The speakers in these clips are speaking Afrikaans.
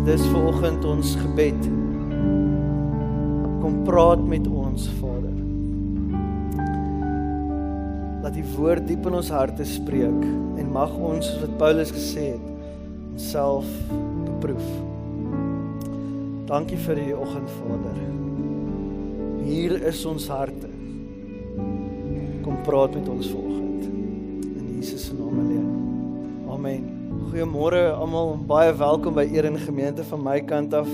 Dit is vanoggend ons gebed. Kom praat met ons, Vader. Laat die woord diep in ons harte spreek en mag ons soos wat Paulus gesê het, onsself beproef. Dankie vir die oggend, Vader. Hier is ons harte. Kom praat met ons vanoggend. Goeiemôre almal, baie welkom by Eren Gemeente van my kant af.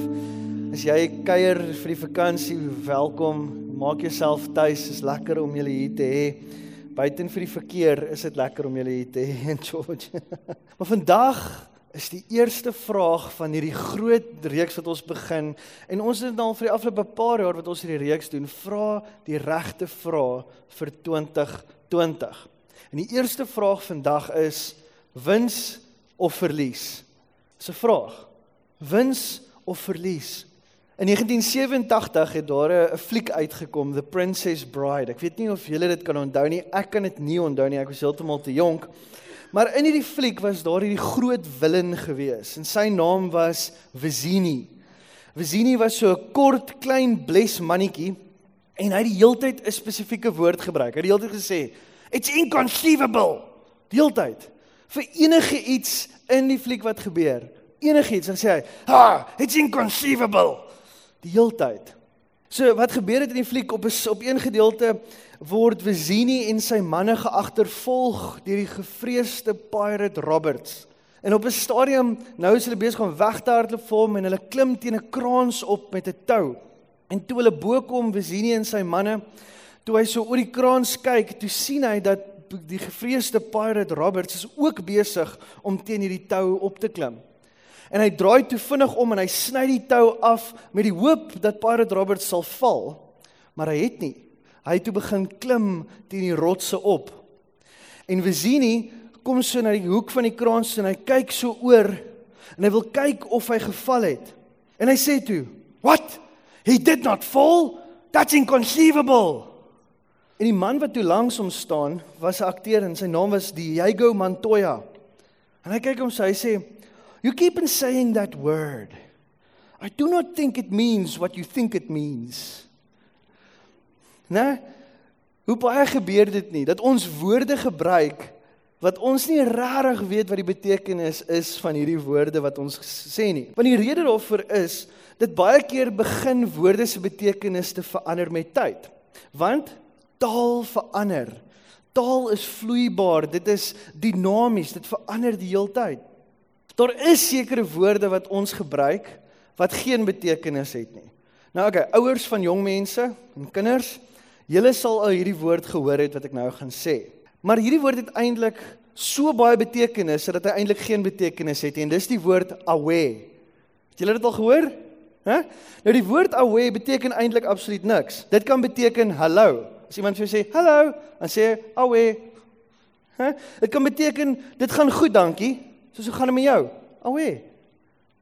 As jy kuier vir die vakansie, welkom. Maak jouself tuis. Dit is lekker om julle hier te hê. Buiten vir die verkeer is dit lekker om julle hier te hê in George. maar vandag is die eerste vraag van hierdie groot reeks wat ons begin en ons het al vir die afgelope paar jaar wat ons hierdie reeks doen, vra die regte vrae vir 2020. En die eerste vraag vandag is wins of verlies? Dis 'n vraag. Wins of verlies? In 1987 het daar 'n fliek uitgekom, The Princess Bride. Ek weet nie of julle dit kan onthou nie. Ek kan dit nie onthou nie. Ek was heeltemal te jonk. Maar in hierdie fliek was daar hierdie groot villain gewees en sy naam was Vizzini. Vizzini was so 'n kort, klein, bles mannetjie en hy het die heeltyd 'n spesifieke woord gebruik. Hy het die heeltyd gesê, "It's inconceivable." Die heeltyd vir enige iets in die fliek wat gebeur. Enigiets, dan sê hy, "Ha, it's inconceivable." Die heeltyd. So wat gebeur het in die fliek op 'n op een gedeelte word Vizzini en sy manne geagtervolg deur die gevreesde pirate Roberts. En op 'n stadium nou is hulle besig om weg te hardloop vir hom en hulle klim teen 'n kraans op met 'n tou. En toe hulle bo kom Vizzini en sy manne, toe hy so oor die kraans kyk, toe sien hy dat die gevreesde pirate Roberts is ook besig om teen hierdie tou op te klim. En hy draai toe vinnig om en hy sny die tou af met die hoop dat pirate Roberts sal val, maar hy het nie. Hy het toe begin klim teen die rotse op. En Vizzini kom so na die hoek van die kraans en hy kyk so oor en hy wil kyk of hy geval het. En hy sê toe, "What? He did not fall? That's inconceivable." En die man wat toe langs hom staan, was 'n akteur en sy naam was Diego Montoya. En hy kyk hom so hy sê, "You keep on saying that word. I do not think it means what you think it means." Né? Hoe baie gebeur dit nie dat ons woorde gebruik wat ons nie regtig weet wat die betekenis is van hierdie woorde wat ons sê nie. Want die rede daarvoor is dit baie keer begin woorde se betekenis te verander met tyd. Want taal verander. Taal is vloeibaar, dit is dinamies, dit verander die heeltyd. Daar is sekere woorde wat ons gebruik wat geen betekenis het nie. Nou okay, ouers van jong mense en kinders, Julle sal al hierdie woord gehoor het wat ek nou gaan sê. Maar hierdie woord het eintlik so baie betekenis dat hy eintlik geen betekenis het en dis die woord away. Het julle dit al gehoor? Hæ? Nou die woord away beteken eintlik absoluut niks. Dit kan beteken hallo. As iemand vir jou sê hallo, dan sê jy away. Hæ? Dit kan beteken dit gaan goed, dankie. Soos hoe gaan dit met jou? Away.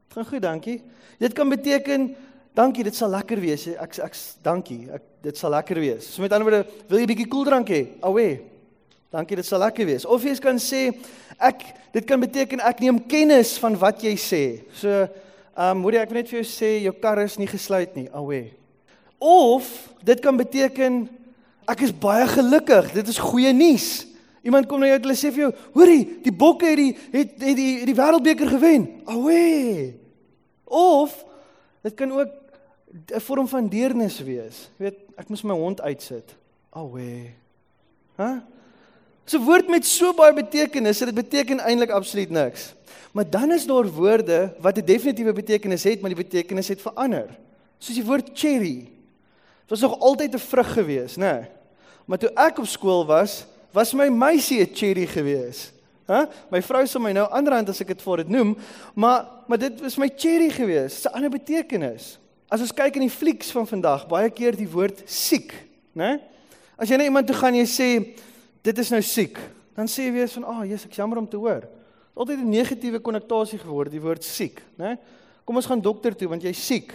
Dit gaan goed, dankie. Dit kan beteken dankie, dit sal lekker wees. Ek ek dankie. Ek dit sal lekker wees. So met ander woorde, wil jy 'n bietjie koeldrank hê? Awe. Dankie, dit sal lekker wees. Of jy kan sê ek dit kan beteken ek neem kennis van wat jy sê. So, ehm um, moet ek net vir jou sê jou kar is nie gesluit nie. Awe. Of dit kan beteken ek is baie gelukkig. Dit is goeie nuus. Iemand kom na jou en hulle sê vir jou, hoorie, die bokke het die het het die het die wêreldbeker gewen. Awe. Of dit kan ook 'n vorm van deernis wees. Jy weet, ek moes my hond uitsit. Awe. Hæ? So woord met so baie betekenisse, dit beteken eintlik absoluut niks. Maar dan is daar woorde wat 'n definitiewe betekenis het, maar die betekenis het verander. Soos die woord cherry. Dit was nog altyd 'n vrug gewees, né? Nee. Maar toe ek op skool was, was my meisie 'n cherry gewees. Hæ? My vrou sê my nou anderhand as ek dit voor dit noem, maar maar dit was my cherry gewees. Dis 'n ander betekenis. As ons kyk in die flieks van vandag, baie keer die woord siek, né? As jy na iemand toe gaan en jy sê dit is nou siek, dan sê jy weer van, "Ag, oh, Jesus, ek jammer om te hoor." Altyd 'n negatiewe konnotasie geword die woord siek, né? Kom ons gaan dokter toe want jy's siek.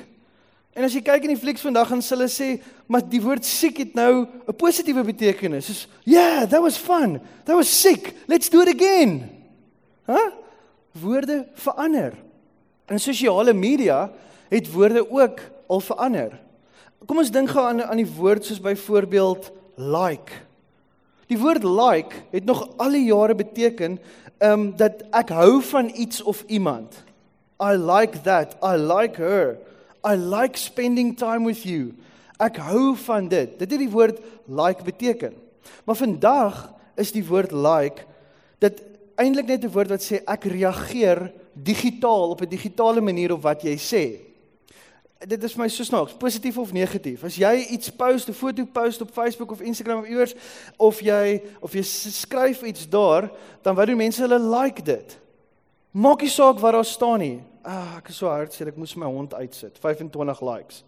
En as jy kyk in die flieks vandag gaan hulle sê, "Maar die woord siek het nou 'n positiewe betekenis." Soos, "Yeah, that was fun. That was sick. Let's do it again." Hæ? Huh? Woorde verander. In sosiale media het woorde ook al verander. Kom ons dink gou aan aan die woord soos byvoorbeeld like. Die woord like het nog al die jare beteken ehm um, dat ek hou van iets of iemand. I like that. I like her. I like spending time with you. Ek hou van dit. Dit het die woord like beteken. Maar vandag is die woord like dit eintlik net 'n woord wat sê ek reageer digitaal op 'n digitale manier op wat jy sê. Dit is my so snaaks, positief of negatief. As jy iets post, 'n foto post op Facebook of Instagram of iewers of jy of jy skryf iets daar, dan wou die mense hulle like dit. Maak nie saak wat daar staan nie. Ah, ek is so hartseer, ek moes my hond uitsit. 25 likes.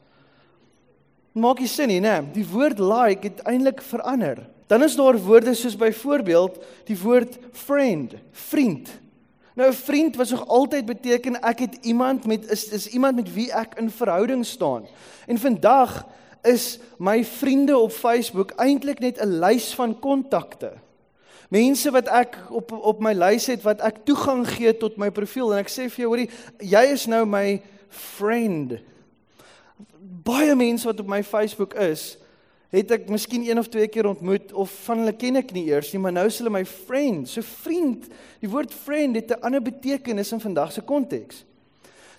Maak nie sin nie, né? Die woord like het eintlik verander. Dan is daar woorde soos byvoorbeeld die woord friend, vriend. Nou 'n vriend was nog altyd beteken ek het iemand met is is iemand met wie ek in verhouding staan. En vandag is my vriende op Facebook eintlik net 'n lys van kontakte. Mense wat ek op op my lys het wat ek toegang gee tot my profiel en ek sê vir jou hoorie jy is nou my friend. Baie mense wat op my Facebook is, het ek miskien een of twee keer ontmoet of van hulle ken ek nie eers nie, maar nou is hulle my friend. So vriend, die woord friend het 'n ander betekenis in vandag se konteks.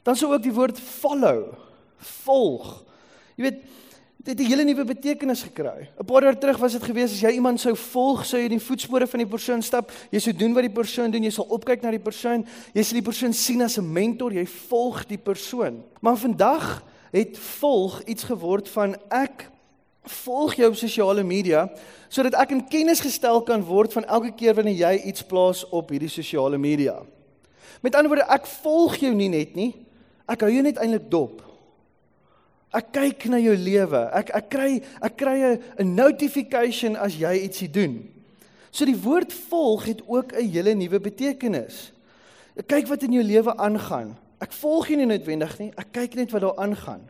Dan sou ook die woord follow, volg. Jy weet, dit het 'n hele nuwe betekenis gekry. 'n Paar jaar terug was dit gewees as jy iemand sou volg, sou jy in die voetspore van die persoon stap, jy sou doen wat die persoon doen, jy sal opkyk na die persoon, jy sal die persoon sien as 'n mentor, jy volg die persoon. Maar vandag het volg iets geword van ek volg jou op sosiale media sodat ek in kennis gestel kan word van elke keer wanneer jy iets plaas op hierdie sosiale media. Met ander woorde, ek volg jou nie net nie. Ek hou jou net eintlik dop. Ek kyk na jou lewe. Ek ek kry ek kry 'n notification as jy ietsie doen. So die woord volg het ook 'n hele nuwe betekenis. Ek kyk wat in jou lewe aangaan. Ek volg nie noodwendig nie. Ek kyk net wat daar aangaan.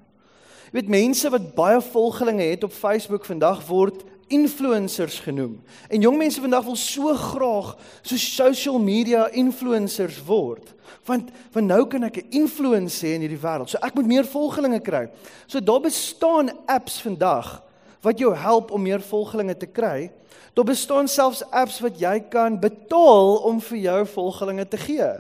Jy weet mense wat baie volgelinge het op Facebook vandag word influencers genoem. En jong mense vandag wil so graag so social media influencers word. Want want nou kan ek 'n influence hê in hierdie wêreld. So ek moet meer volgelinge kry. So daar bestaan apps vandag wat jou help om meer volgelinge te kry. Daar bestaan selfs apps wat jy kan betaal om vir jou volgelinge te gee.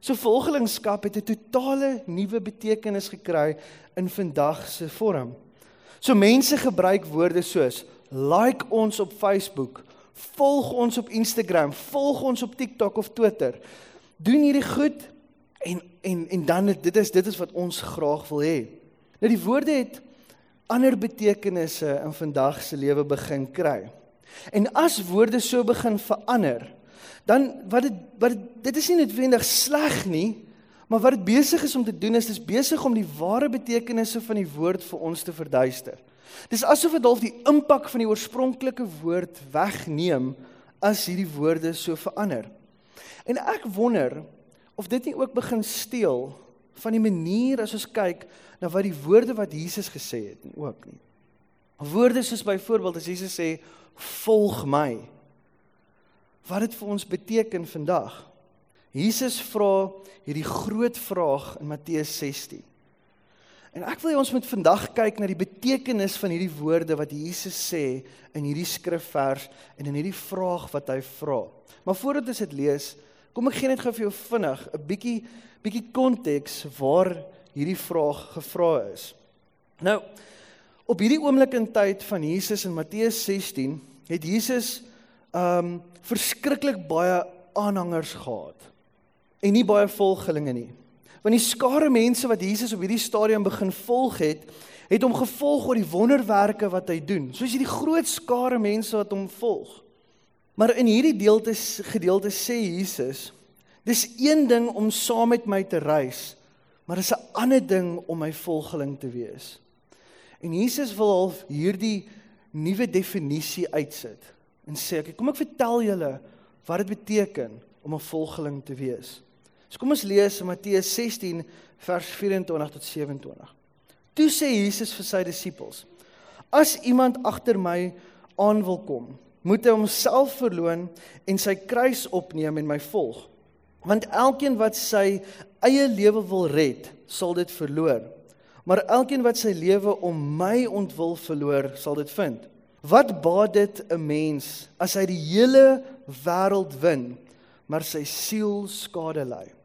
So volgelingskap het 'n totale nuwe betekenis gekry in vandag se vorm. So mense gebruik woorde soos like ons op Facebook, volg ons op Instagram, volg ons op TikTok of Twitter. Doen hierdie goed en en en dan dit is dit is wat ons graag wil hê. Nou die woorde het ander betekenisse in vandag se lewe begin kry. En as woorde so begin verander, dan wat dit wat dit, dit is nie noodwendig sleg nie, maar wat dit besig is om te doen is dis besig om die ware betekenisse van die woord vir ons te verduister. Dis asof dit half die impak van die oorspronklike woord wegneem as hierdie woorde so verander. En ek wonder of dit nie ook begin steel van die manier as ons kyk na wat die woorde wat Jesus gesê het nie ook nie. Woorde soos byvoorbeeld as Jesus sê volg my wat dit vir ons beteken vandag. Jesus vra hierdie groot vraag in Matteus 16. En ek wil hê ons moet vandag kyk na die betekenis van hierdie woorde wat Jesus sê in hierdie skrifvers en in hierdie vraag wat hy vra. Maar voordat ons dit lees, kom ek gee net gou vir jou vinnig 'n bietjie bietjie konteks waar hierdie vraag gevra is. Nou, op hierdie oomblik in tyd van Jesus in Matteus 16 het Jesus um verskriklik baie aanhangers gehad en nie baie volgelinge nie. Want die skare mense wat Jesus op hierdie stadium begin volg het, het hom gevolg oor die wonderwerke wat hy doen. Soos hierdie groot skare mense wat hom volg. Maar in hierdie deelte gedeelte sê Jesus, dis een ding om saam met my te reis, maar is 'n ander ding om my volgeling te wees. En Jesus wil half hierdie nuwe definisie uitsit en sê ek kom ek vertel julle wat dit beteken om 'n volgeling te wees. So kom ons lees Matteus 16 vers 24 tot 27. Toe sê Jesus vir sy disippels: As iemand agter my aan wil kom, moet hy homself verloën en sy kruis opneem en my volg. Want elkeen wat sy eie lewe wil red, sal dit verloor. Maar elkeen wat sy lewe om my ontwil verloor, sal dit vind. Wat baat dit 'n mens as hy die hele wêreld wen, maar sy siel skade ly?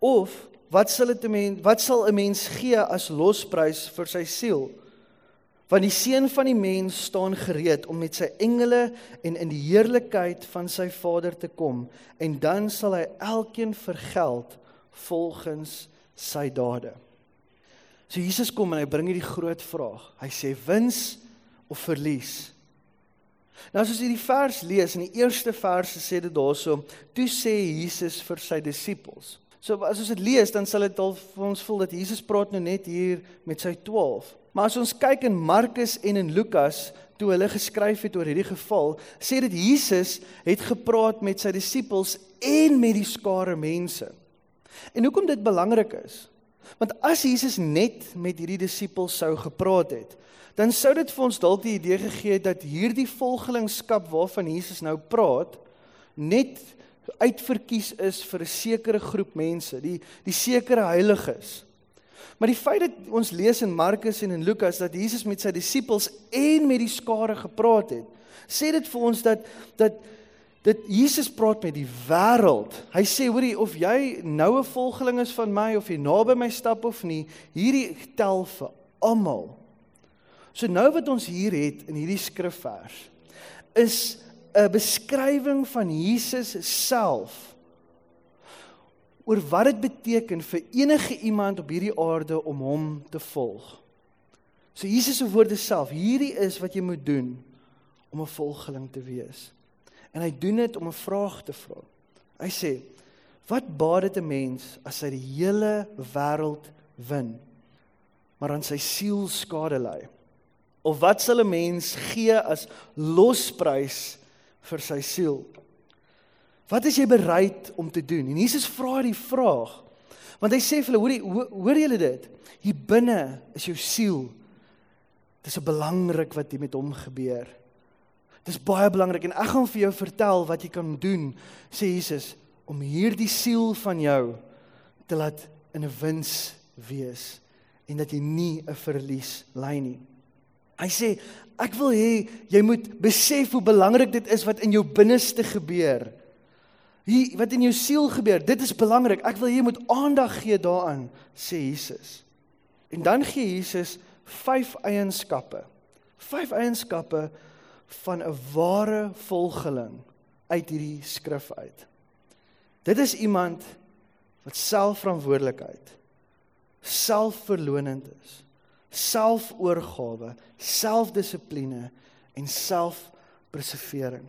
Of wat sal dit 'n mens wat sal 'n mens gee as losprys vir sy siel? Want die seun van die mens staan gereed om met sy engele en in die heerlikheid van sy Vader te kom en dan sal hy elkeen vergeld volgens sy dade. So Jesus kom en hy bring hierdie groot vraag. Hy sê wins of verlies. Nou as ons hierdie vers lees in die eerste verse sê dit daarso, toe sê Jesus vir sy disippels. So as ons dit lees dan sal dit al vir ons voel dat Jesus praat nou net hier met sy 12. Maar as ons kyk in Markus en in Lukas toe hulle geskryf het oor hierdie geval, sê dit Jesus het gepraat met sy disippels en met die skare mense. En hoekom dit belangrik is? Want as Jesus net met hierdie disippels sou gepraat het, dan sou dit vir ons dalk die idee gegee het dat hierdie volgelingskap waarvan Jesus nou praat, net uitverkies is vir 'n sekere groep mense, die die sekere heiliges. Maar die feit dat ons lees in Markus en in Lukas dat Jesus met sy disippels en met die skare gepraat het, sê dit vir ons dat dat dat Jesus praat met die wêreld. Hy sê hoorie of jy nou 'n volgeling is van my of jy naby my stap of nie, hierdie tel vir almal. So nou wat ons hier het in hierdie skrifvers is 'n beskrywing van Jesus self oor wat dit beteken vir enige iemand op hierdie aarde om hom te volg. So Jesus se woorde self, hierdie is wat jy moet doen om 'n volgeling te wees. En hy doen dit om 'n vraag te vra. Hy sê: "Wat baat dit 'n mens as hy die hele wêreld wen, maar aan sy siel skade ly? Of wat sal 'n mens gee as losprys vir sy siel?" Wat is jy bereid om te doen? En Jesus vra die vraag. Want hy sê vir hulle, hoor hoor julle dit? Hier binne is jou siel. Dis 'n belangrik wat hier met hom gebeur. Dis baie belangrik en ek gaan vir jou vertel wat jy kan doen, sê Jesus, om hierdie siel van jou te laat in 'n wins wees en dat jy nie 'n verlies ly nie. Hy sê, ek wil hê jy moet besef hoe belangrik dit is wat in jou binneste gebeur. Hier wat in jou siel gebeur, dit is belangrik. Ek wil jy moet aandag gee daaraan, sê Jesus. En dan gee Jesus vyf eienskappe. Vyf eienskappe van 'n ware volgeling uit hierdie skrif uit. Dit is iemand wat selfverantwoordelikheid, selfverlonend is, selfoorgawe, selfdissipline en selfpreservering.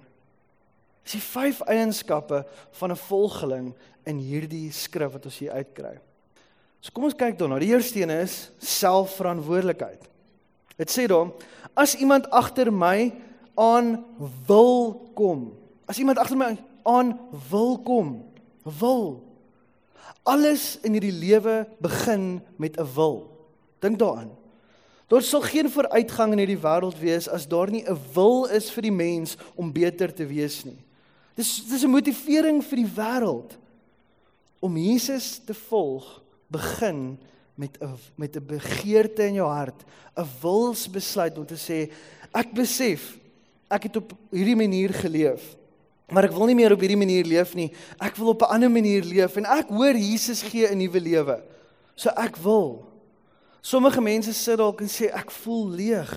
Dis die vyf eienskappe van 'n volgeling in hierdie skrif wat ons hier uitkry. So kom ons kyk dan. Die eerste een is selfverantwoordelikheid. Dit sê dan as iemand agter my aan wil kom. As iemand agter my aan wil kom, wil. Alles in hierdie lewe begin met 'n wil. Dink daaraan. Daar sal geen vooruitgang in hierdie wêreld wees as daar nie 'n wil is vir die mens om beter te wees nie. Dis dis 'n motivering vir die wêreld om Jesus te volg begin met 'n met 'n begeerte in jou hart, 'n wilsbesluit om te sê ek besef ek het op hierdie manier geleef. Maar ek wil nie meer op hierdie manier leef nie. Ek wil op 'n ander manier leef en ek hoor Jesus gee 'n nuwe lewe. So ek wil. Sommige mense sit dalk en sê ek voel leeg.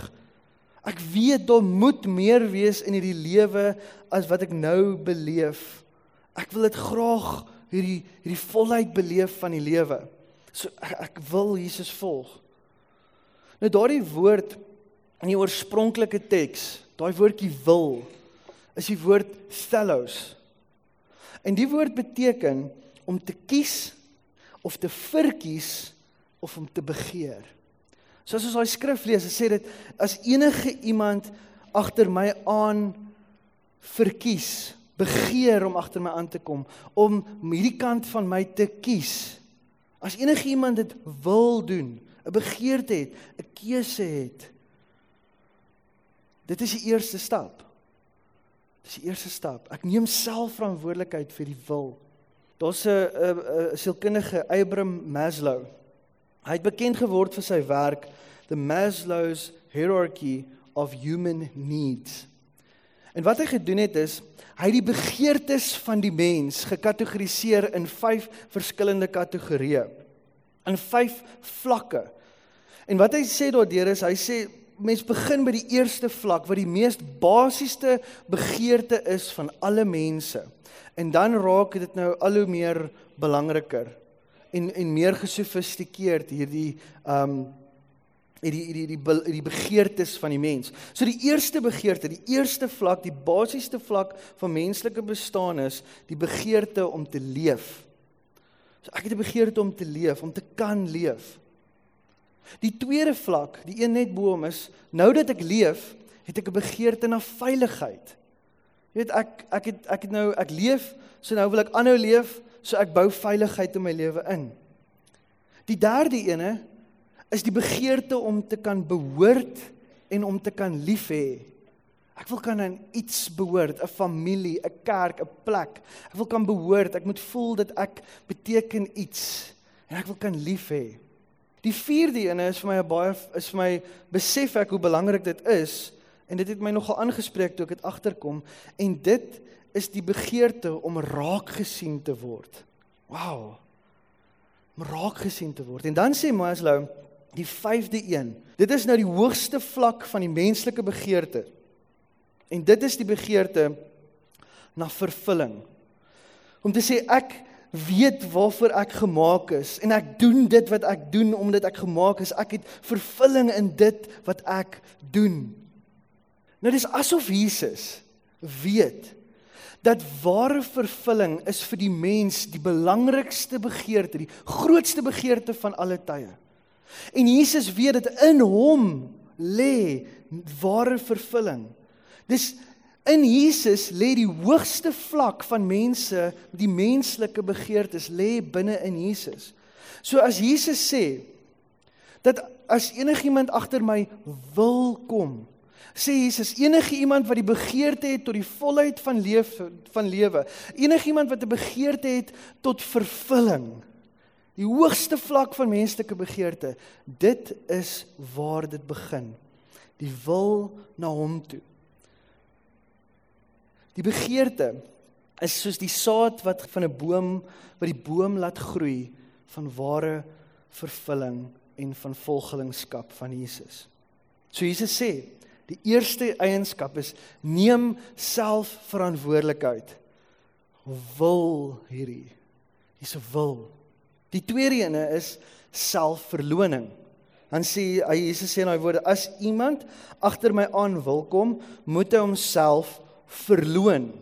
Ek weet daar moet meer wees in hierdie lewe as wat ek nou beleef. Ek wil dit graag hierdie hierdie volheid beleef van die lewe. So ek, ek wil Jesus volg. Nou daardie woord in die oorspronklike teks, daai woordjie wil is die woord stellos. En die woord beteken om te kies of te verkies of om te begeer. So as ons daai skrif lees, sê dit as enige iemand agter my aan verkies, begeer om agter my aan te kom, om hierdie kant van my te kies. As enige iemand dit wil doen, 'n begeerte het, 'n keuse het. Dit is die eerste stap. Dis die eerste stap. Ek neem self verantwoordelikheid vir die wil. Daar's 'n 'n sielkundige Abraham Maslow. Hy het bekend geword vir sy werk The Maslow's Hierarchy of Human Needs. En wat hy gedoen het is hy het die begeertes van die mens gekategoriseer in 5 verskillende kategorieë. In 5 vlakke. En wat hy sê daardeur is hy sê mens begin by die eerste vlak wat die mees basiese begeerte is van alle mense. En dan raak dit nou al hoe meer belangriker en en meer gesofistikeerd hierdie ehm um, die die die die die begeertes van die mens. So die eerste begeerte, die eerste vlak, die basiese vlak van menslike bestaan is die begeerte om te leef. So ek het 'n begeerte om te leef, om te kan leef. Die tweede vlak, die een net bo hom is, nou dat ek leef, het ek 'n begeerte na veiligheid. Jy weet ek ek het ek het nou ek leef, so nou wil ek aanhou leef, so ek bou veiligheid in my lewe in. Die derde ene is die begeerte om te kan behoort en om te kan lief hê. Ek wil kan aan iets behoort, 'n familie, 'n kerk, 'n plek. Ek wil kan behoort, ek moet voel dat ek beteken iets en ek wil kan lief hê. Die vierde een is vir my 'n baie is vir my besef ek hoe belangrik dit is en dit het my nogal aangespreek toe ek dit agterkom en dit is die begeerte om raak gesien te word. Wow. Om raak gesien te word. En dan sê Maslow Die vyfde een. Dit is nou die hoogste vlak van die menslike begeerte. En dit is die begeerte na vervulling. Om te sê ek weet waarvoor ek gemaak is en ek doen dit wat ek doen omdat ek gemaak is. Ek het vervulling in dit wat ek doen. Nou dis asof Jesus weet dat ware vervulling is vir die mens die belangrikste begeerte, die grootste begeerte van alle tye. En Jesus weet dat in hom lê ware vervulling. Dis in Jesus lê die hoogste vlak van mense, die menslike begeertes lê binne in Jesus. So as Jesus sê dat as enigiemand agter my wil kom, sê Jesus enige iemand wat die begeerte het tot die volheid van lewe van lewe, enige iemand wat 'n begeerte het tot vervulling, Die hoogste vlak van menslike begeerte, dit is waar dit begin. Die wil na hom toe. Die begeerte is soos die saad wat van 'n boom wat die boom laat groei van ware vervulling en van volgelingskap van Jesus. So Jesus sê, die eerste eienskap is neem self verantwoordelikheid. Wil hierdie. Dis 'n wil. Die tweede ene is selfverloning. Dan sê hy Jesus sê in daai woorde as iemand agter my aan wil kom, moet hy homself verloon.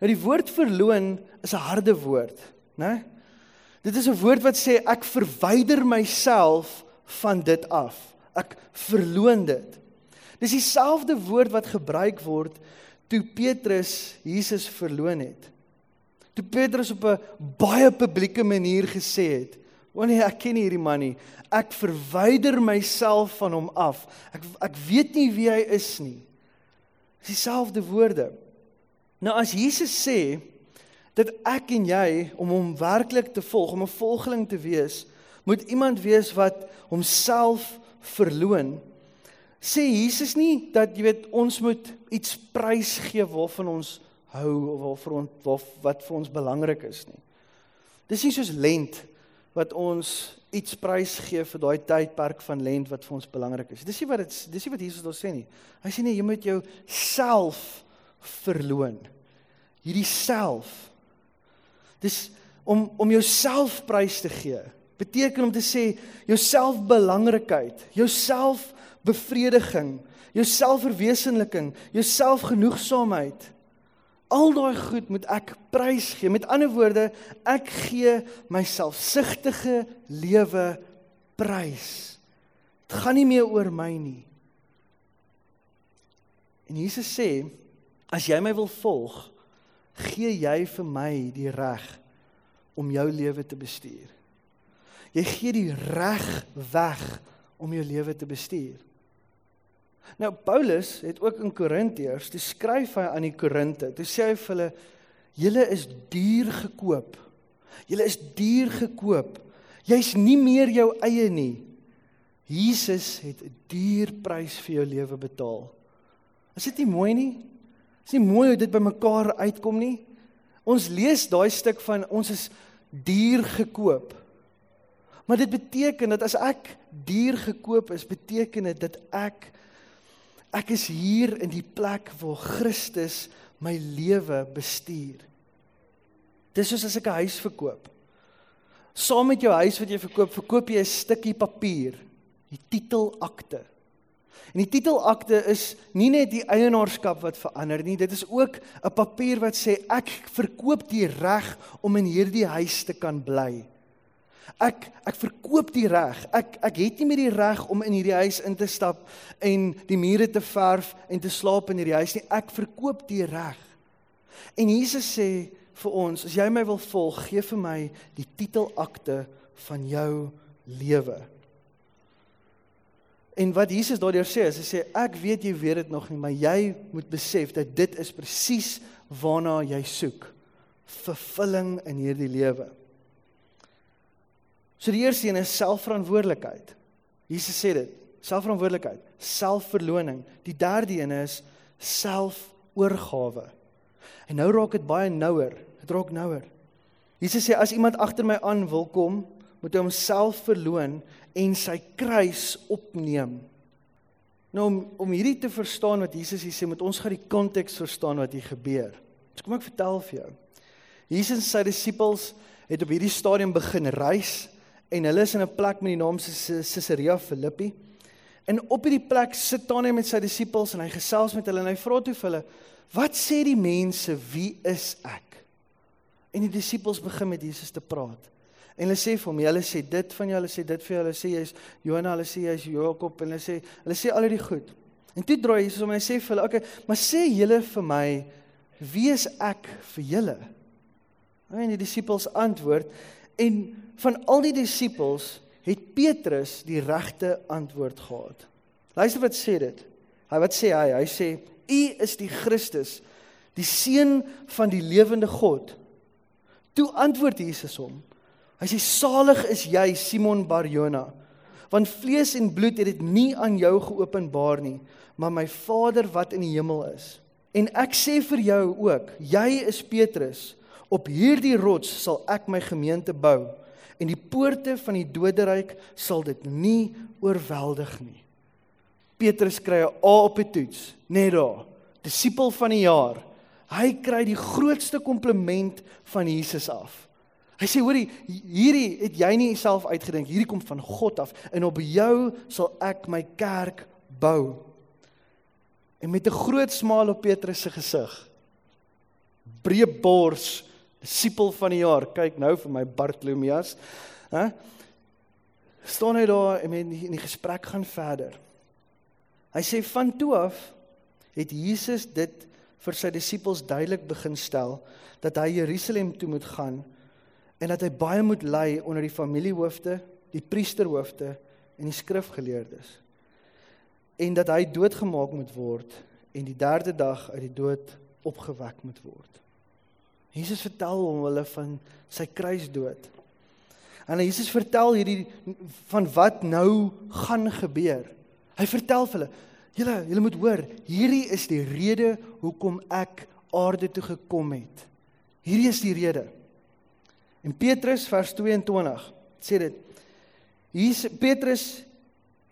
Nou die woord verloon is 'n harde woord, né? Dit is 'n woord wat sê ek verwyder myself van dit af. Ek verloon dit. Dis dieselfde woord wat gebruik word toe Petrus Jesus verloon het. Toe Petrus op 'n baie publieke manier gesê het: "O nee, ek ken hierdie man nie. Ek verwyder myself van hom af. Ek ek weet nie wie hy is nie." Dis dieselfde woorde. Nou as Jesus sê dat ek en jy om hom werklik te volg, om 'n volgeling te wees, moet iemand wees wat homself verloon. Sê Jesus nie dat jy weet ons moet iets prysgee waarvan ons hou of vir ons of wat vir ons belangrik is nie. Dis nie soos lent wat ons iets prys gee vir daai tydperk van lent wat vir ons belangrik is. Dis nie wat dit dis nie wat Jesus ons sê nie. Hy sê nee, jy moet jou self verloon. Hierdie self. Dis om om jouself prys te gee. Beteken om te sê jouself belangrikheid, jouself bevrediging, jouself verwesenliking, jouself genoegsaamheid. Al daai goed moet ek prys gee. Met ander woorde, ek gee myself sigtige lewe prys. Dit gaan nie meer oor my nie. En Jesus sê, as jy my wil volg, gee jy vir my die reg om jou lewe te bestuur. Jy gee die reg weg om jou lewe te bestuur. Nou Paulus het ook in Korintiërs, toe skryf hy aan die Korinte, toe sê hy vir hulle julle is duur gekoop. Julle is duur gekoop. Jy's nie meer jou eie nie. Jesus het 'n duur prys vir jou lewe betaal. Is dit nie mooi nie? Is nie mooi hoe dit bymekaar uitkom nie? Ons lees daai stuk van ons is duur gekoop. Maar dit beteken dat as ek duur gekoop is, beteken dit dat ek ek is hier in die plek waar Christus my lewe bestuur. Dis soos as ek 'n huis verkoop. Saam met jou huis wat jy verkoop, verkoop jy 'n stukkie papier, die titelakte. En die titelakte is nie net die eienaarskap wat verander nie, dit is ook 'n papier wat sê ek verkoop die reg om in hierdie huis te kan bly. Ek ek verkoop die reg. Ek ek het nie meer die reg om in hierdie huis in te stap en die mure te verf en te slaap in hierdie huis nie. Ek verkoop die reg. En Jesus sê vir ons, as jy my wil volg, gee vir my die titelakte van jou lewe. En wat Jesus daardeur sê, is hy sê ek weet jy weet dit nog nie, maar jy moet besef dat dit is presies waarna jy soek. Vervulling in hierdie lewe. So die eerste een is selfverantwoordelikheid. Jesus sê dit, selfverantwoordelikheid, selfverloning. Die derde een is selfoorgawe. En nou raak dit baie nouer. Dit raak nouer. Jesus sê as iemand agter my aan wil kom, moet hy homself verloon en sy kruis opneem. Nou om om hierdie te verstaan wat Jesus hier sê, moet ons gaan die konteks verstaan wat hier gebeur. So kom ek vertel vir jou. Jesus en sy disippels het op hierdie stadium begin reis en hulle is in 'n plek met die naam Caesarea Philippi. En op hierdie plek sit hy met sy disippels en hy gesels met hulle en hy vra toe vir hulle: "Wat sê die mense wie is ek?" En die disippels begin met Jesus te praat. En hulle sê vir hom, hulle sê dit van jou, hulle sê dit vir jou, hulle sê jy's Jona, hulle sê jy's Jakob en hulle sê hulle sê al die goed. En toe draai Jesus om en hy sê vir hulle, "Oké, okay, maar sê julle vir my, wie is ek vir julle?" En die disippels antwoord en van al die disippels het Petrus die regte antwoord gehad. Luister wat sê dit. Hy wat sê hy? Hy sê, "U is die Christus, die seun van die lewende God." Toe antwoord Jesus hom, Hy sê salig is jy Simon Barjona want vlees en bloed het dit nie aan jou geopenbaar nie maar my Vader wat in die hemel is. En ek sê vir jou ook, jy is Petrus. Op hierdie rots sal ek my gemeente bou en die poorte van die doderyk sal dit nie oorweldig nie. Petrus kry 'n A op die toets, net daar. Disipel van die jaar. Hy kry die grootste kompliment van Jesus af. Hy sê hoorie, hierdie het jy nie self uitgedink, hierdie kom van God af en op jou sal ek my kerk bou. En met 'n groot smaal op Petrus se gesig. Breë bors, disipel van die jaar. Kyk nou vir my Bartolomeus, hè? staan hy daar en in die, die gesprek gaan verder. Hy sê van toe af het Jesus dit vir sy disippels duidelik begin stel dat hy Jerusalem toe moet gaan en dat hy baie moet ly onder die familiehoofde, die priesterhoofde en die skrifgeleerdes. En dat hy doodgemaak moet word en die derde dag uit die dood opgewek moet word. Jesus vertel hom hulle van sy kruisdood. En Jesus vertel hierdie van wat nou gaan gebeur. Hy vertel vir hulle: "Julle, julle moet hoor, hierdie is die rede hoekom ek aarde toe gekom het. Hierdie is die rede." En Petrus vers 22 sê dit. Hier Petrus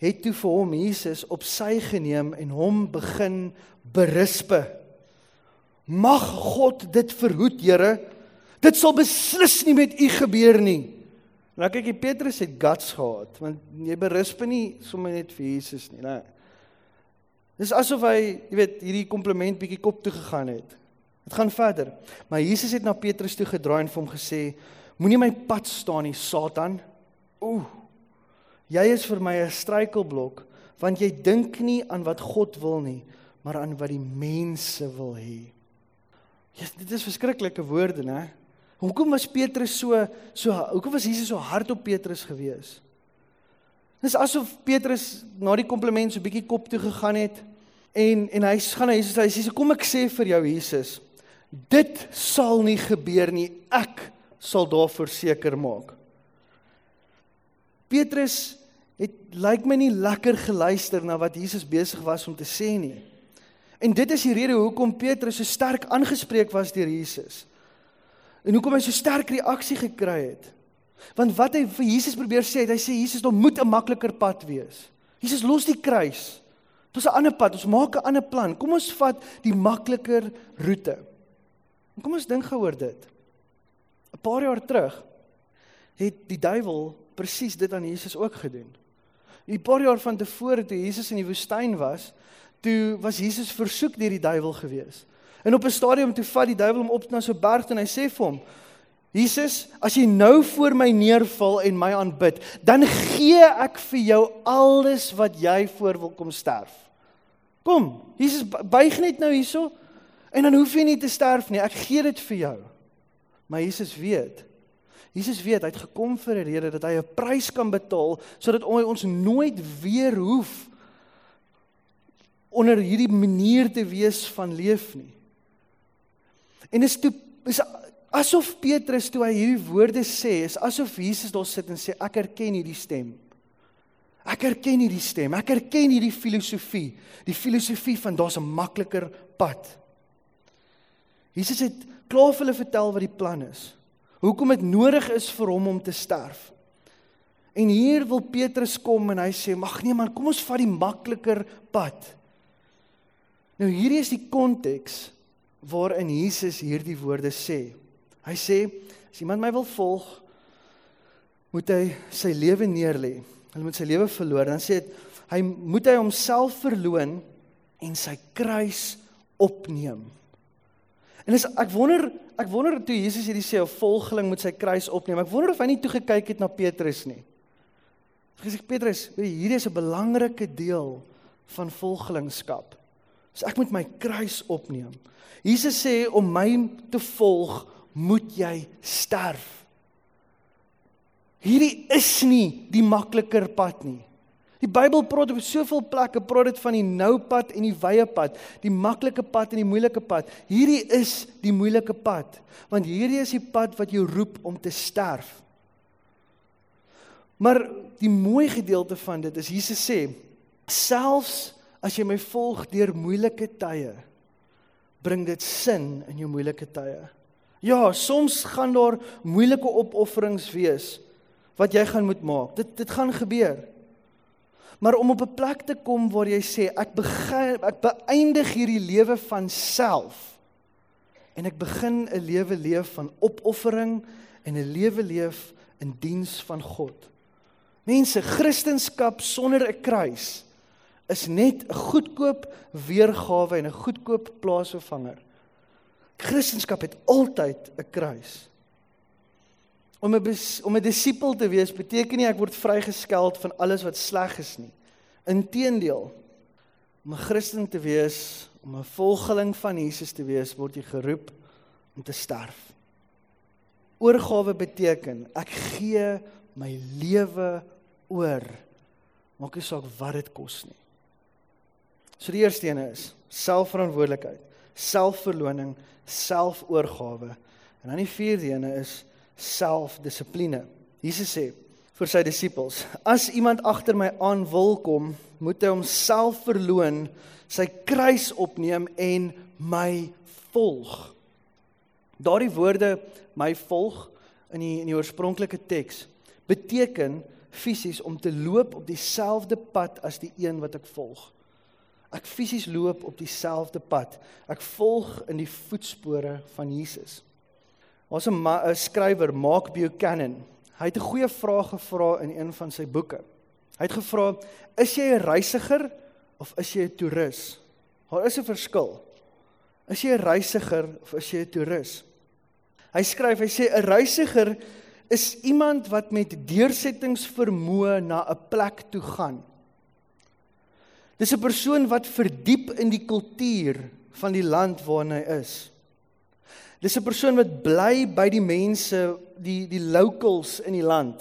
het toe vir hom Jesus op sy geneem en hom begin berispe. Mag God dit verhoed, Here. Dit sal beslis nie met u gebeur nie. Nou kyk jy Petrus het guts gehad want jy berispe nie sommer net vir Jesus nie, né? Dis asof hy, jy weet, hierdie kompliment bietjie kop toe gegaan het. Dit gaan verder. Maar Jesus het na Petrus toe gedraai en vir hom gesê: Moenie my pad staan nie, Satan. Ooh. Jy is vir my 'n struikelblok want jy dink nie aan wat God wil nie, maar aan wat die mense wil hê. Ja, dit is verskriklike woorde, né? Hoekom was Petrus so so hoekom was Jesus so hard op Petrus gewees? Dis asof Petrus na die kompliment so bietjie kop toe gegaan het en en hy gaan na Jesus hy sê kom ek sê vir jou Jesus dit sal nie gebeur nie ek sal daarvoor seker maak. Petrus het lyk my nie lekker geluister na wat Jesus besig was om te sê nie. En dit is die rede hoekom Petrus so sterk aangespreek was deur Jesus. En hoekom hy so sterk reaksie gekry het. Want wat hy vir Jesus probeer sê, hy sê Jesus, daar moet 'n makliker pad wees. Jesus los die kruis. Dit is 'n ander pad. Ons maak 'n ander plan. Kom ons vat die makliker roete. En kom ons dink gou oor dit. 'n Paar jaar terug het die duiwel presies dit aan Jesus ook gedoen. 'n Paar jaar van tevore toe Jesus in die woestyn was, toe was Jesus versoek deur die duiwel gewees. En op 'n stadium toe vat die duiwel hom op na so 'n berg en hy sê vir hom: "Jesus, as jy nou voor my neerval en my aanbid, dan gee ek vir jou alles wat jy voor wil kom sterf." Kom, Jesus buig net nou hierso en dan hoef jy nie te sterf nie. Ek gee dit vir jou. Maar Jesus weet Jesus weet hy het gekom vir 'n rede dat hy 'n prys kan betaal sodat ons nooit weer hoef onder hierdie manier te wees van leef nie. En is toe is asof Petrus toe hy hierdie woorde sê, is asof Jesus daar sit en sê ek erken hierdie stem. Ek erken hierdie stem. Ek erken hierdie filosofie, die filosofie van daar's 'n makliker pad. Jesus het klaar vir hulle vertel wat die plan is. Hoekom dit nodig is vir hom om te sterf. En hier wil Petrus kom en hy sê: "Mag nee man, kom ons vat die makliker pad." Nou hierdie is die konteks waarin Jesus hierdie woorde sê. Hy sê as iemand my wil volg, moet hy sy lewe neerlê. Hy moet sy lewe verloor. Dan sê dit hy moet hy homself verloon en sy kruis opneem. En is ek wonder ek wonder toe Jesus hierdie sê 'n volgeling moet sy kruis opneem. Ek wonder of hy nie toe gekyk het na Petrus nie. Hy sê Petrus, hierdie is 'n belangrike deel van volgelingskap. So ek moet my kruis opneem. Jesus sê om my te volg, moet jy sterf. Hierdie is nie die makliker pad nie. Die Bybel praat op soveel plekke praat dit van die nou pad en die wye pad, die maklike pad en die moeilike pad. Hierdie is die moeilike pad, want hierdie is die pad wat jou roep om te sterf. Maar die mooi gedeelte van dit is Jesus sê, selfs as jy my volg deur moeilike tye, bring dit sin in jou moeilike tye. Ja, soms gaan daar moeilike opofferings wees wat jy gaan moet maak. Dit dit gaan gebeur. Maar om op 'n plek te kom waar jy sê ek begin ek beëindig hierdie lewe van self en ek begin 'n lewe leef van opoffering en 'n lewe leef in diens van God. Mense, Christendom sonder 'n kruis is net 'n goedkoop weergawe en 'n goedkoop plaasvervanger. Christendom het altyd 'n kruis. Om 'n om 'n disipel te wees beteken nie ek word vrygeskeld van alles wat sleg is nie. Inteendeel, om 'n Christen te wees, om 'n volgeling van Jesus te wees, word jy geroep om te sterf. Oorgawe beteken ek gee my lewe oor. Maak nie saak wat dit kos nie. So die eerste een is selfverantwoordelikheid, selfverloning, selfoorgawe. En dan die vierde een is selfdissipline. Jesus sê vir sy disippels: As iemand agter my aan wil kom, moet hy homself verloon, sy kruis opneem en my volg. Daardie woorde my volg in die in die oorspronklike teks beteken fisies om te loop op dieselfde pad as die een wat ek volg. Ek fisies loop op dieselfde pad. Ek volg in die voetspore van Jesus. Ons 'n 'n skrywer, Mark Buchanan. Hy het 'n goeie vraag gevra in een van sy boeke. Hy het gevra: "Is jy 'n reisiger of is jy 'n toerus?" Daar is 'n verskil. Is jy 'n reisiger of is jy 'n toerus? Hy skryf, hy sê 'n reisiger is iemand wat met deursettingsvermoë na 'n plek toe gaan. Dis 'n persoon wat verdiep in die kultuur van die land waarin hy is. Dis 'n persoon wat bly by die mense, die die locals in die land.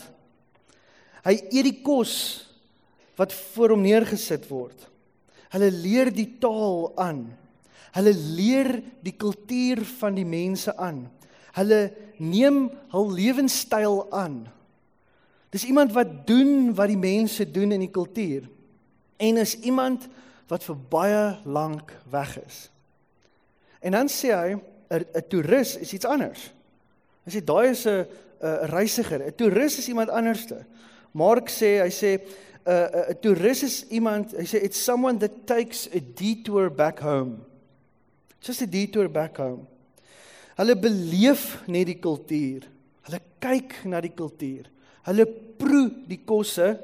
Hy eet die kos wat voor hom neergesit word. Hulle leer die taal aan. Hulle leer die kultuur van die mense aan. Hulle neem hul lewenstyl aan. Dis iemand wat doen wat die mense doen in die kultuur. En is iemand wat vir baie lank weg is. En dan sê hy 'n 'n toerist is iets anders. Hy sê daai is 'n 'n reisiger. 'n Toerist is iemand anderste. Mark sê, hy sê 'n 'n toerist is iemand, hy sê it's someone that takes a detour back home. Just a detour back home. Hulle beleef net die kultuur. Hulle kyk na die kultuur. Hulle proe die kosse,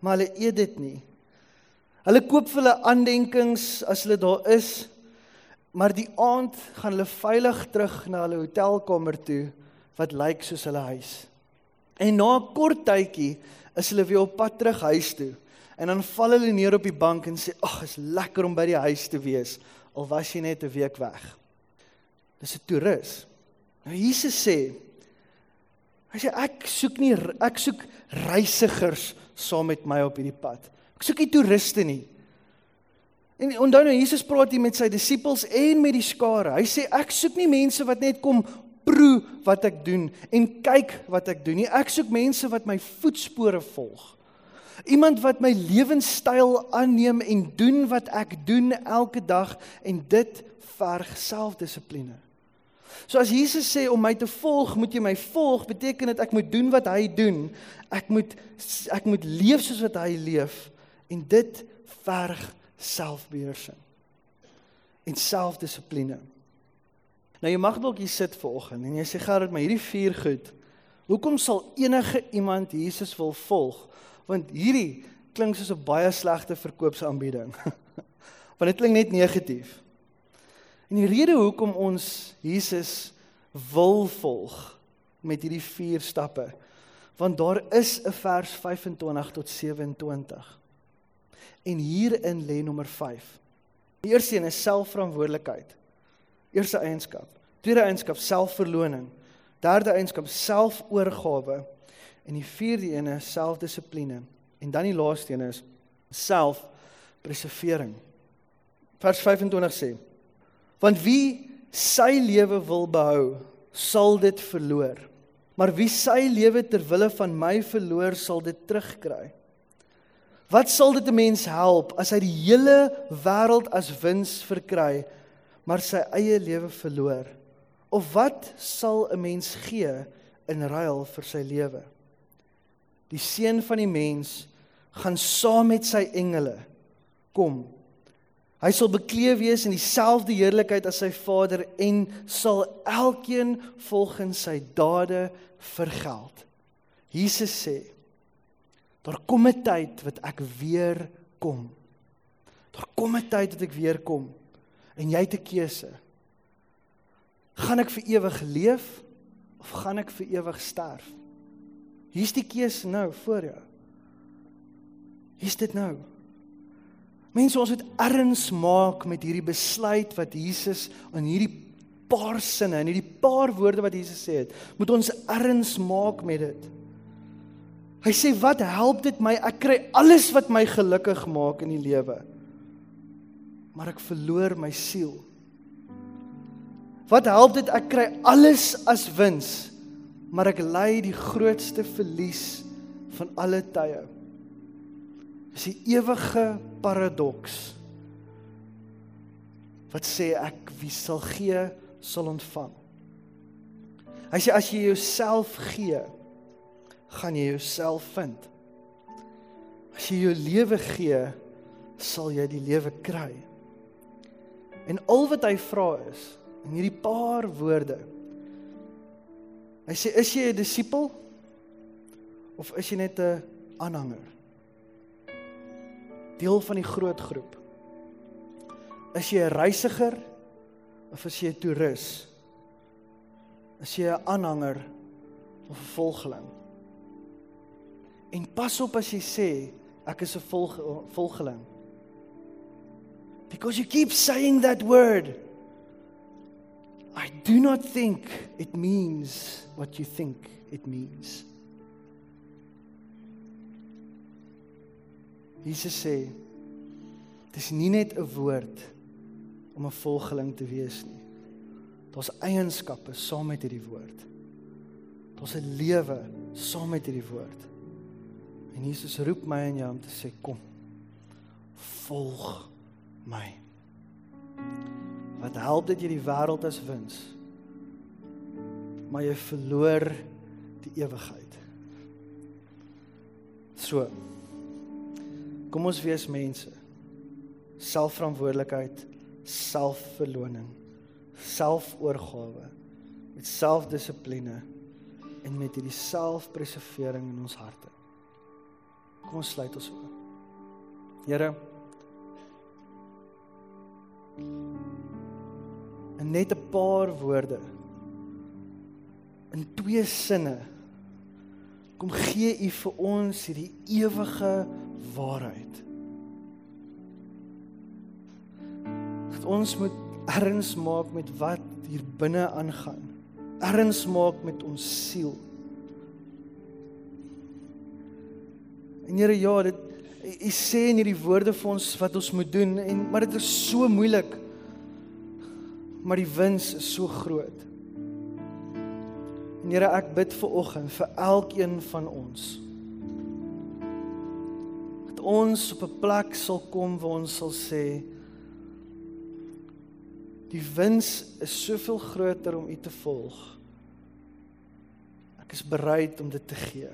maar hulle eet dit nie. Hulle koop vir hulle aandenkings as hulle daar is, maar die aand gaan hulle veilig terug na hulle hotelkamer toe wat lyk soos hulle huis. En na 'n kort tydjie is hulle weer op pad terug huis toe. En dan val hulle neer op die bank en sê: "Ag, is lekker om by die huis te wees, al was jy net 'n week weg." Dis 'n toerist. Nou Jesus sê: Hy sê ek soek nie ek soek reisigers saam met my op hierdie pad. Ek soek nie toeriste nie. En onthou nou Jesus praat hier met sy disippels en met die skare. Hy sê ek soek nie mense wat net kom proe wat ek doen en kyk wat ek doen nie. Ek soek mense wat my voetspore volg. Iemand wat my lewenstyl aanneem en doen wat ek doen elke dag en dit verg selfdissipline. So as Jesus sê om my te volg, moet jy my volg, beteken dit ek moet doen wat hy doen. Ek moet ek moet leef soos wat hy leef en dit verg selfbeheersing en selfdissipline. Nou jy mag dalk hier sit vanoggend en jy sê Gerard, maar hierdie vier goed. Hoekom sal enige iemand Jesus wil volg? Want hierdie klink soos 'n baie slegte verkoopsaanbieding. Want dit klink net negatief. En die rede hoekom ons Jesus wil volg met hierdie vier stappe, want daar is 'n vers 25 tot 27. En hierin lê nommer 5. Die eerste een is selfverantwoordelikheid. Eerste eienskap. Tweede eienskap selfverloning. Derde eienskap selfoorgawe. En die vierde een is selfdissipline. En dan die laaste een is selfpreservering. Vers 25 sê: Want wie sy lewe wil behou, sal dit verloor. Maar wie sy lewe ter wille van my verloor, sal dit terugkry. Wat sal dit 'n mens help as hy die hele wêreld as wins verkry, maar sy eie lewe verloor? Of wat sal 'n mens gee in ruil vir sy lewe? Die seun van die mens gaan saam met sy engele kom. Hy sal bekleed wees in dieselfde heerlikheid as sy Vader en sal elkeen volgens sy dade vergeld. Jesus sê: Daar kom 'n tyd wat ek weer kom. Daar kom 'n tyd wat ek weer kom en jy het 'n keuse. Gaan ek vir ewig leef of gaan ek vir ewig sterf? Hier's die keuse nou voor jou. Hier's dit nou. Mense, ons moet erns maak met hierdie besluit wat Jesus in hierdie paar sinne en hierdie paar woorde wat Jesus sê het. Moet ons erns maak met dit. Hy sê wat help dit my? Ek kry alles wat my gelukkig maak in die lewe. Maar ek verloor my siel. Wat help dit ek kry alles as wins, maar ek ly die grootste verlies van alle tye. Dis 'n ewige paradoks. Wat sê ek wie sal gee sal ontvang. Hy sê as jy jouself gee, gaan jy jouself vind. As jy jou lewe gee, sal jy die lewe kry. En al wat hy vra is in hierdie paar woorde. Hy sê is jy 'n disipel of is jy net 'n aanhanger? Deel van die groot groep. Is jy 'n reisiger of is jy 'n toerus? Is jy 'n aanhanger of 'n volgeling? En pas op as jy sê ek is 'n volg, volgeling. Because you keep saying that word. I do not think it means what you think it means. Jesus sê dis nie net 'n woord om 'n volgeling te wees nie. Daar's eienskappe saam met hierdie woord. Daar's 'n lewe saam met hierdie woord. En Jesus roep my en jou om te sê kom. Volg my. Wat help dit jy die wêreld as wins? Maar jy verloor die ewigheid. So. Kom ons wees mense. Selfverantwoordelikheid, selfverloning, selfoorgawe met selfdissipline en met hierdie selfpreservering in ons harte. Kom ons sluit ons oop. Here en net 'n paar woorde in twee sinne kom gee u vir ons hierdie ewige waarheid. Dat ons moet erns maak met wat hier binne aangaan. Erns maak met ons siel en Here ja dit u sê in hierdie woorde vir ons wat ons moet doen en maar dit is so moeilik maar die wins is so groot. En Here, ek bid vir oggend vir elkeen van ons. Dat ons op 'n plek sal kom waar ons sal sê die wins is soveel groter om U te volg. Ek is bereid om dit te gee.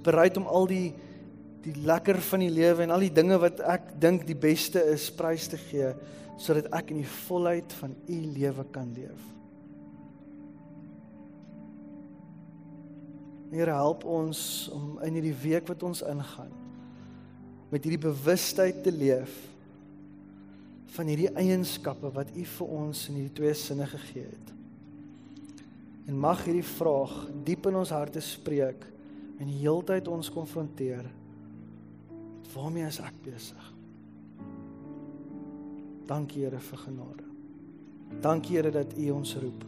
Is bereid om al die die lekker van die lewe en al die dinge wat ek dink die beste is prys te gee sodat ek in die volheid van u lewe kan leef. Here help ons om in hierdie week wat ons ingaan met hierdie bewustheid te leef van hierdie eienskappe wat u vir ons in hierdie twee sinne gegee het. En mag hierdie vraag diep in ons harte spreek en die heeltyd ons konfronteer. Waarmee is ek besig? Dankie Here vir genade. Dankie Here dat U ons roep.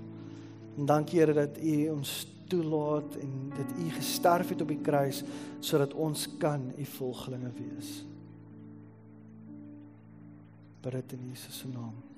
En dankie Here dat U ons toelaat en dat U gesterf het op die kruis sodat ons kan U volgelinge wees. Bid dit in Jesus se naam.